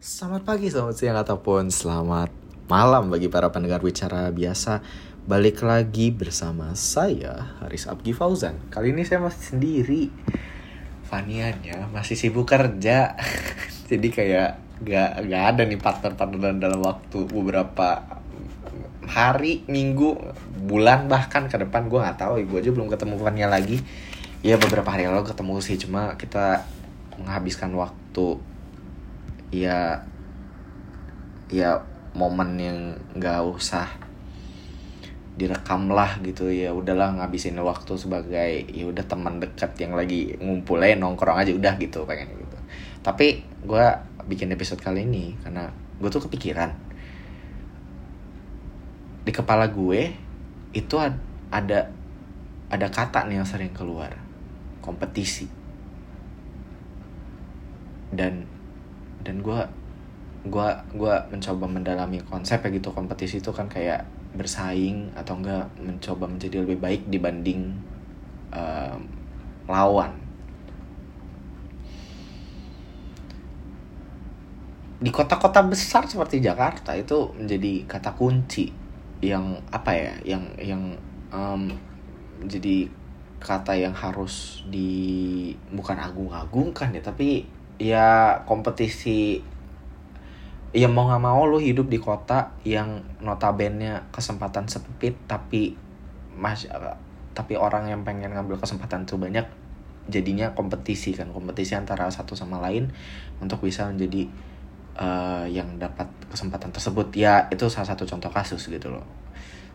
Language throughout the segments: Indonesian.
Selamat pagi, selamat siang, ataupun selamat malam bagi para pendengar bicara biasa. Balik lagi bersama saya, Haris Abgi Fauzan. Kali ini saya masih sendiri. Faniannya masih sibuk kerja. Jadi kayak gak, gak ada nih partner-partner dalam waktu beberapa hari, minggu, bulan bahkan ke depan. Gue gak tahu, gue aja belum ketemu Fania lagi. Ya beberapa hari lalu ketemu sih, cuma kita menghabiskan waktu ya ya momen yang nggak usah direkam lah gitu. Ya udahlah ngabisin waktu sebagai ya udah teman dekat yang lagi ngumpulin nongkrong aja udah gitu pengen gitu. Tapi gue bikin episode kali ini karena gue tuh kepikiran. Di kepala gue itu ada ada kata nih yang sering keluar kompetisi. Dan dan gue gue gue mencoba mendalami konsep ya gitu kompetisi itu kan kayak bersaing atau enggak mencoba menjadi lebih baik dibanding uh, lawan. Di kota-kota besar seperti Jakarta itu menjadi kata kunci yang apa ya yang yang um, jadi kata yang harus di bukan agung-agungkan ya tapi ya kompetisi ya mau nggak mau lu hidup di kota yang notabene kesempatan sempit tapi mas tapi orang yang pengen ngambil kesempatan tuh banyak jadinya kompetisi kan kompetisi antara satu sama lain untuk bisa menjadi uh, yang dapat kesempatan tersebut. Ya itu salah satu contoh kasus gitu loh.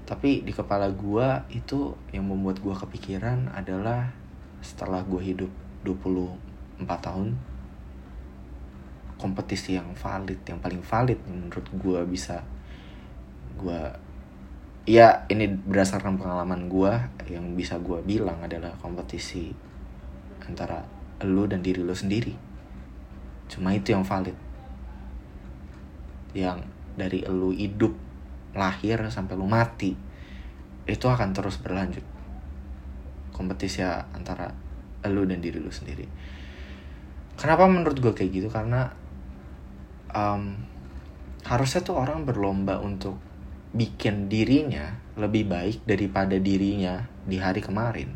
Tapi di kepala gua itu yang membuat gua kepikiran adalah setelah gua hidup 24 tahun kompetisi yang valid yang paling valid menurut gue bisa gue ya ini berdasarkan pengalaman gue yang bisa gue bilang adalah kompetisi antara lo dan diri lo sendiri. Cuma itu yang valid. Yang dari lo hidup lahir sampai lo mati itu akan terus berlanjut. Kompetisi antara lo dan diri lo sendiri. Kenapa menurut gue kayak gitu? Karena um, harusnya tuh orang berlomba untuk bikin dirinya lebih baik daripada dirinya di hari kemarin.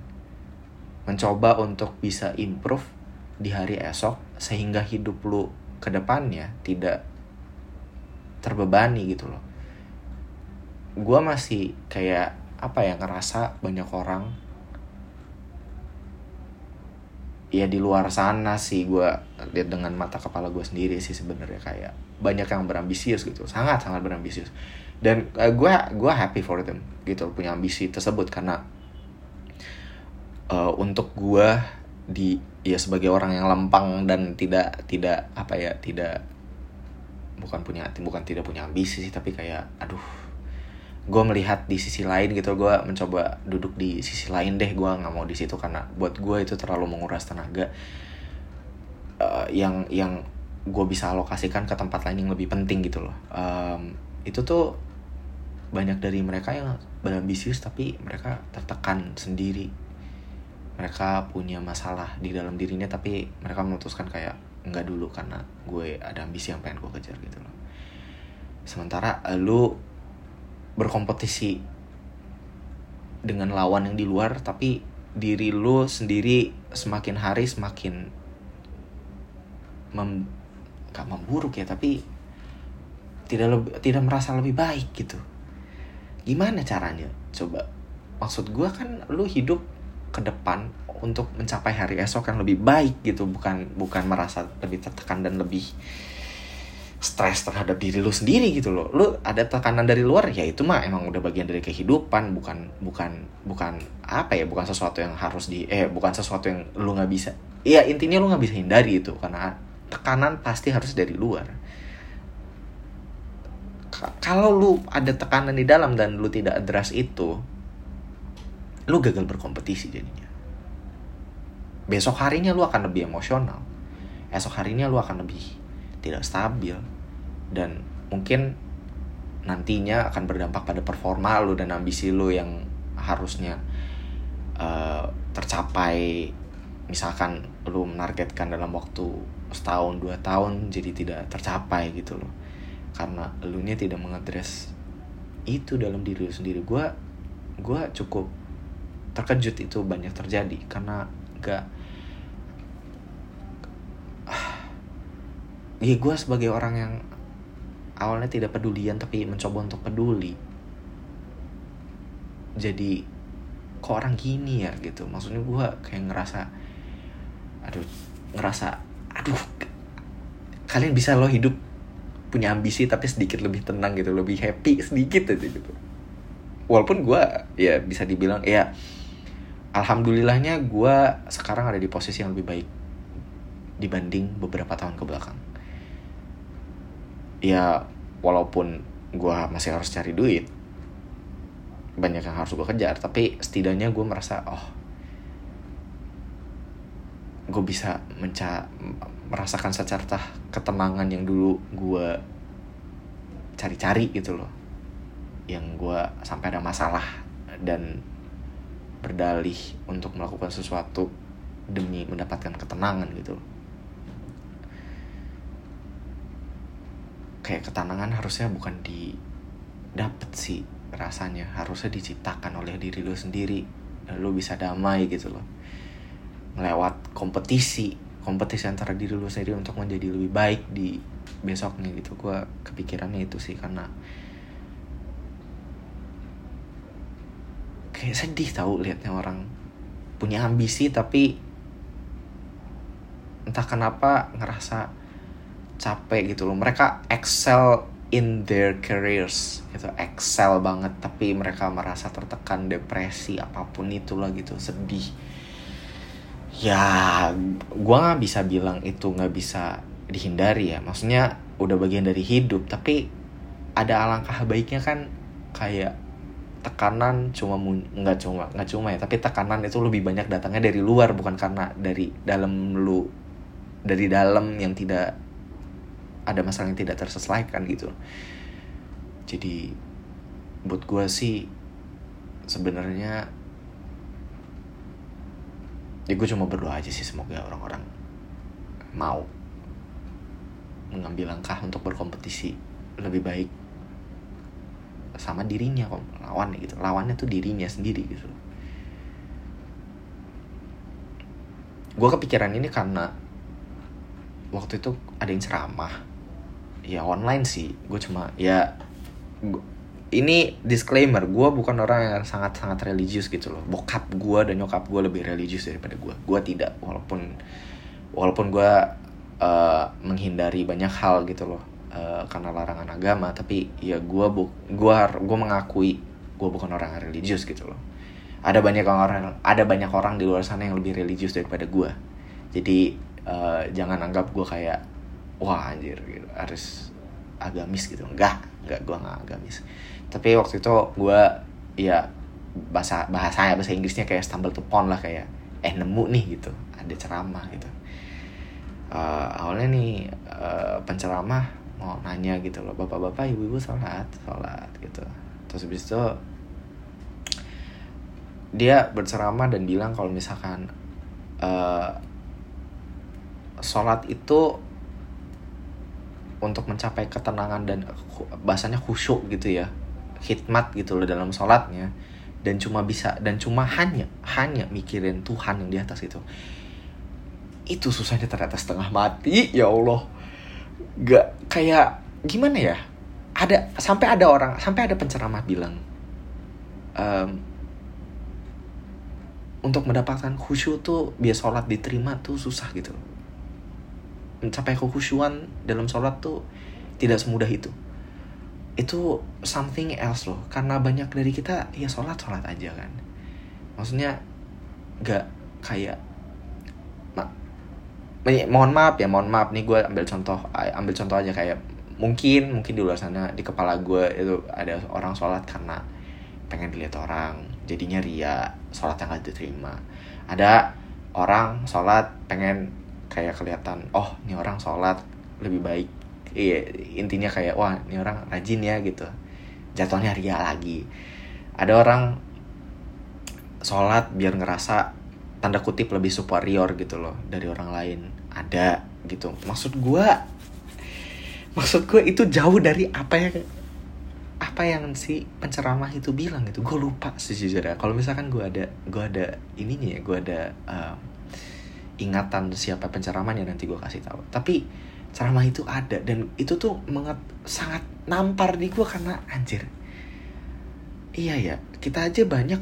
Mencoba untuk bisa improve di hari esok sehingga hidup lu ke depannya tidak terbebani gitu loh. Gua masih kayak apa ya ngerasa banyak orang ya di luar sana sih gue lihat dengan mata kepala gue sendiri sih sebenarnya kayak banyak yang berambisius gitu sangat sangat berambisius. Dan uh, gue gue happy for them gitu punya ambisi tersebut karena uh, untuk gue di ya sebagai orang yang lempang dan tidak tidak apa ya tidak bukan punya bukan tidak punya ambisi sih tapi kayak aduh gue melihat di sisi lain gitu gue mencoba duduk di sisi lain deh gue nggak mau di situ karena buat gue itu terlalu menguras tenaga uh, yang yang gue bisa alokasikan ke tempat lain yang lebih penting gitu loh. Um, itu tuh banyak dari mereka yang berambisius tapi mereka tertekan sendiri. Mereka punya masalah di dalam dirinya tapi mereka memutuskan kayak nggak dulu karena gue ada ambisi yang pengen gue kejar gitu loh. Sementara lu berkompetisi dengan lawan yang di luar tapi diri lu sendiri semakin hari semakin mem gak memburuk ya tapi tidak lebih tidak merasa lebih baik gitu. Gimana caranya? Coba. Maksud gue kan lu hidup ke depan untuk mencapai hari esok yang lebih baik gitu bukan bukan merasa lebih tertekan dan lebih stres terhadap diri lu sendiri gitu loh. Lu ada tekanan dari luar ya itu mah emang udah bagian dari kehidupan bukan bukan bukan apa ya bukan sesuatu yang harus di eh bukan sesuatu yang lu nggak bisa. Iya intinya lu nggak bisa hindari itu karena tekanan pasti harus dari luar. Kalau lu ada tekanan di dalam dan lu tidak address itu lu gagal berkompetisi jadinya. Besok harinya lu akan lebih emosional. Esok harinya lu akan lebih tidak stabil. Dan mungkin nantinya akan berdampak pada performa lu dan ambisi lu yang harusnya uh, tercapai. Misalkan lu menargetkan dalam waktu setahun dua tahun jadi tidak tercapai gitu loh. Karena lu nya tidak mengadres itu dalam diri lu sendiri. Gue gue cukup terkejut itu banyak terjadi. Karena gak ya gue sebagai orang yang awalnya tidak pedulian tapi mencoba untuk peduli. Jadi kok orang gini ya gitu. Maksudnya gue kayak ngerasa aduh ngerasa aduh kalian bisa lo hidup punya ambisi tapi sedikit lebih tenang gitu lebih happy sedikit aja gitu. Walaupun gue ya bisa dibilang ya alhamdulillahnya gue sekarang ada di posisi yang lebih baik dibanding beberapa tahun ke belakang ya walaupun gue masih harus cari duit banyak yang harus gue kejar tapi setidaknya gue merasa oh gue bisa menca merasakan secerta ketenangan yang dulu gue cari-cari gitu loh yang gue sampai ada masalah dan berdalih untuk melakukan sesuatu demi mendapatkan ketenangan gitu loh. Kayak ketenangan harusnya bukan di dapet sih rasanya. Harusnya diciptakan oleh diri lo sendiri. Lo bisa damai gitu loh. Lewat kompetisi. Kompetisi antara diri lo sendiri untuk menjadi lebih baik di besoknya gitu. Gue kepikirannya itu sih karena kayak sedih tahu liatnya orang punya ambisi tapi entah kenapa ngerasa capek gitu loh. Mereka excel in their careers gitu. Excel banget tapi mereka merasa tertekan depresi apa pun itulah gitu sedih. Ya gue nggak bisa bilang itu nggak bisa dihindari ya. Maksudnya udah bagian dari hidup tapi ada alangkah baiknya kan kayak tekanan cuma nggak cuma nggak cuma ya tapi tekanan itu lebih banyak datangnya dari luar bukan karena dari dalam lu dari dalam yang tidak ada masalah yang tidak terselesaikan gitu. Jadi buat gue sih sebenarnya ya gue cuma berdoa aja sih semoga orang-orang mau mengambil langkah untuk berkompetisi lebih baik sama dirinya kok lawan gitu. Lawannya tuh dirinya sendiri gitu. Gue kepikiran ini karena waktu itu ada yang ceramah ya online sih. Gue cuma ya gua, ini disclaimer gue bukan orang yang sangat sangat religius gitu loh. Bokap gue dan nyokap gue lebih religius daripada gue gue tidak walaupun walaupun gue uh, menghindari banyak hal gitu loh uh, karena larangan agama tapi ya gue bu gue gue mengakui gue bukan orang yang religius gitu loh. Ada banyak orang ada banyak orang di luar sana yang lebih religius daripada gue jadi uh, jangan anggap gue kayak wah anjir gitu. Harus agamis gitu. Enggak enggak gue nggak agamis. Tapi waktu itu gue ya bahasa bahasanya bahasa Inggrisnya kayak stumble upon lah kayak eh nemu nih gitu. Ada ceramah gitu. Uh, awalnya nih uh, penceramah mau nanya gitu loh bapak-bapak ibu-ibu sholat sholat gitu. Terus habis itu dia berceramah dan bilang kalau misalkan uh, sholat itu untuk mencapai ketenangan dan bahasanya khusyuk gitu ya. Hikmat gitu loh dalam sholatnya. Dan cuma bisa dan cuma hanya hanya mikirin Tuhan yang di atas itu. Itu susahnya ternyata setengah mati ya Allah. Gak kayak gimana ya? Ada sampai ada orang sampai ada penceramah bilang um, untuk mendapatkan khusyuk tuh biar sholat diterima tuh susah gitu mencapai kekhusyuan dalam sholat tuh tidak semudah itu. Itu something else loh karena banyak dari kita ya sholat sholat aja kan. Maksudnya gak kayak mohon maaf ya mohon maaf nih gue ambil contoh ambil contoh aja kayak mungkin mungkin di luar sana di kepala gue itu ada orang sholat karena pengen dilihat orang jadinya ria sholat yang gak diterima. Ada orang sholat pengen kayak kelihatan oh ini orang sholat lebih baik. Iya intinya kayak wah ini orang rajin ya gitu. Jatuhnya ria lagi. Ada orang sholat biar ngerasa tanda kutip lebih superior gitu loh dari orang lain. Ada gitu. Maksud gue maksud gue itu jauh dari apa yang apa yang si penceramah itu bilang gitu. Gue lupa sejujurnya. Kalau misalkan gue ada gue ada ininya ya gue ada um, ingatan siapa penceramahnya nanti gue kasih tahu. Tapi ceramah itu ada dan itu tuh menget, sangat nampar di gue karena anjir. Iya ya kita aja banyak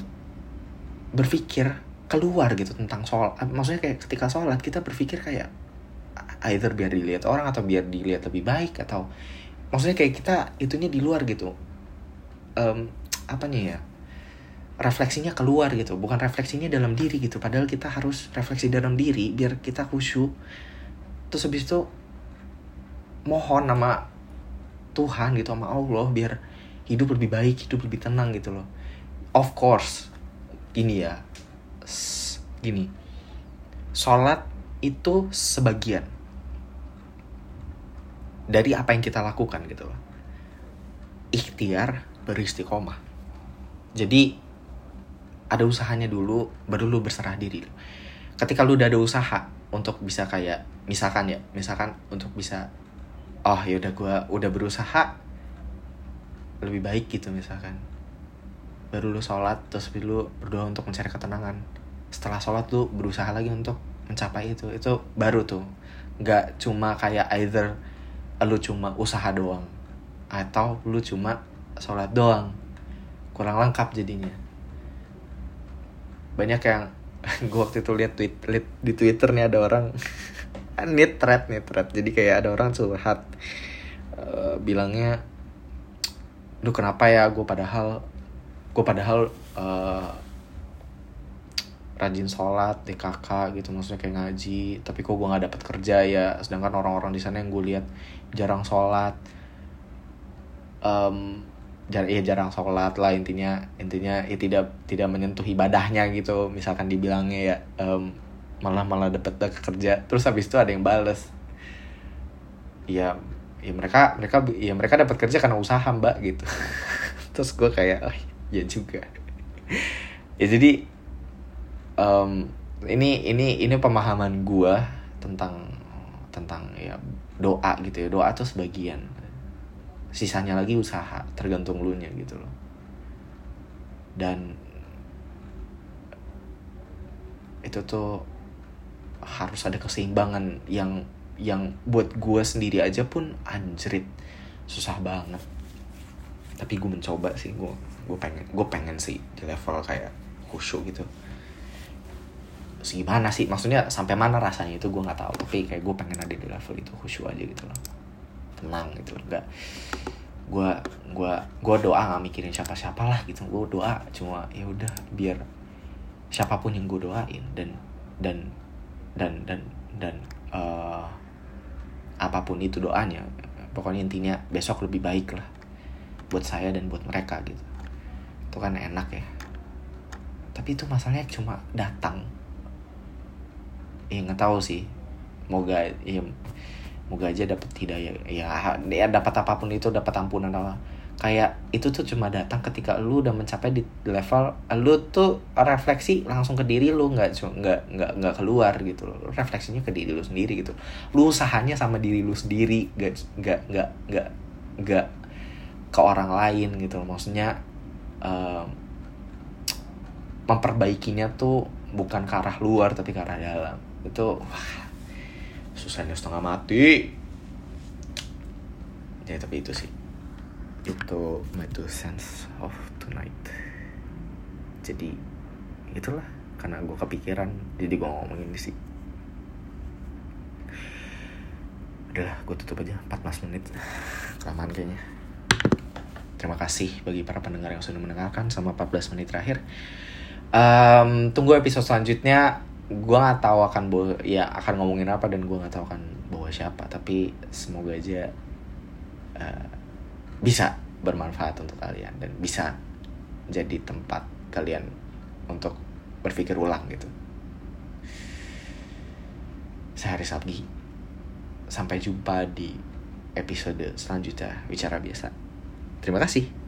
berpikir keluar gitu tentang soal maksudnya kayak ketika sholat kita berpikir kayak either biar dilihat orang atau biar dilihat lebih baik atau maksudnya kayak kita itunya di luar gitu. Um, apa nih ya refleksinya keluar gitu bukan refleksinya dalam diri gitu. Padahal kita harus refleksi dalam diri biar kita khusyuk. Terus habis itu mohon nama Tuhan gitu sama Allah biar hidup lebih baik hidup lebih tenang gitu loh. Of course gini ya gini. Sholat itu sebagian dari apa yang kita lakukan gitu loh. Ikhtiar beristiqomah. Jadi ada usahanya dulu baru lu berserah diri. Ketika lu udah ada usaha untuk bisa kayak misalkan ya misalkan untuk bisa oh ya udah gue udah berusaha lebih baik gitu misalkan. Baru lu sholat terus lu berdoa untuk mencari ketenangan. Setelah sholat lu berusaha lagi untuk mencapai itu. Itu baru tuh. Nggak cuma kayak either lu cuma usaha doang atau lu cuma sholat doang. Kurang lengkap jadinya banyak yang gue waktu itu lihat tweet, liat di twitter nih ada orang. Nih thread nih thread jadi kayak ada orang curhat uh, bilangnya lu kenapa ya gue padahal gue padahal uh, rajin sholat di kakak gitu maksudnya kayak ngaji tapi kok gue nggak dapat kerja ya? Sedangkan orang-orang di sana yang gue lihat jarang sholat. Um, jar ya jarang sholat lah intinya intinya ya tidak tidak menyentuh ibadahnya gitu. Misalkan dibilangnya ya um, malah malah dapat kerja. Terus habis itu ada yang bales. Ya ya mereka mereka ya mereka dapat kerja karena usaha mbak gitu. Terus gue kayak oh ya juga. Ya jadi um, ini ini ini pemahaman gue tentang tentang ya doa gitu ya. Doa tuh sebagian sisanya lagi usaha tergantung lu nya gitu loh. Dan itu tuh harus ada keseimbangan yang yang buat gue sendiri aja pun anjrit susah banget. Tapi gue mencoba sih gue gue pengen gue pengen sih di level kayak khusyuk gitu. Gimana sih? Maksudnya sampai mana rasanya itu gue nggak tahu tapi kayak gue pengen ada di level itu khusyuk aja gitu loh tenang gitu loh. Nggak gue gue gue doa nggak mikirin siapa siapa lah gitu. Gue doa cuma ya udah biar siapa pun yang gue doain dan dan dan dan dan uh, apa pun itu doanya pokoknya intinya besok lebih baik lah buat saya dan buat mereka gitu. Itu kan enak ya. Tapi itu masalahnya cuma datang. Ya nggak tahu sih. Moga ya moga aja dapat hidayah. Ya ya dapat apa pun itu dapat ampunan apa. Kayak itu tuh cuma datang ketika lu udah mencapai di level lu tuh refleksi langsung ke diri lu nggak nggak nggak nggak keluar gitu loh. Refleksinya ke diri lu sendiri gitu. Lu usahanya sama diri lu sendiri nggak nggak nggak nggak nggak ke orang lain gitu loh. Maksudnya um, memperbaikinya tuh bukan ke arah luar tapi ke arah dalam. Itu wah susahnya setengah mati. Ya tapi itu sih. Itu my two sense of tonight. Jadi itulah. Karena gue kepikiran jadi gue ngomongin di sih. Udahlah gue tutup aja. 14 menit. Kelamaan kayaknya. Terima kasih bagi para pendengar yang sudah mendengarkan sama 14 menit terakhir. Um, tunggu episode selanjutnya gue nggak tahu akan bawa ya akan ngomongin apa dan gue nggak tahu akan bawa siapa. Tapi semoga aja uh, bisa bermanfaat untuk kalian dan bisa jadi tempat kalian untuk berpikir ulang gitu. Saya Haris Abgi sampai jumpa di episode selanjutnya bicara biasa. Terima kasih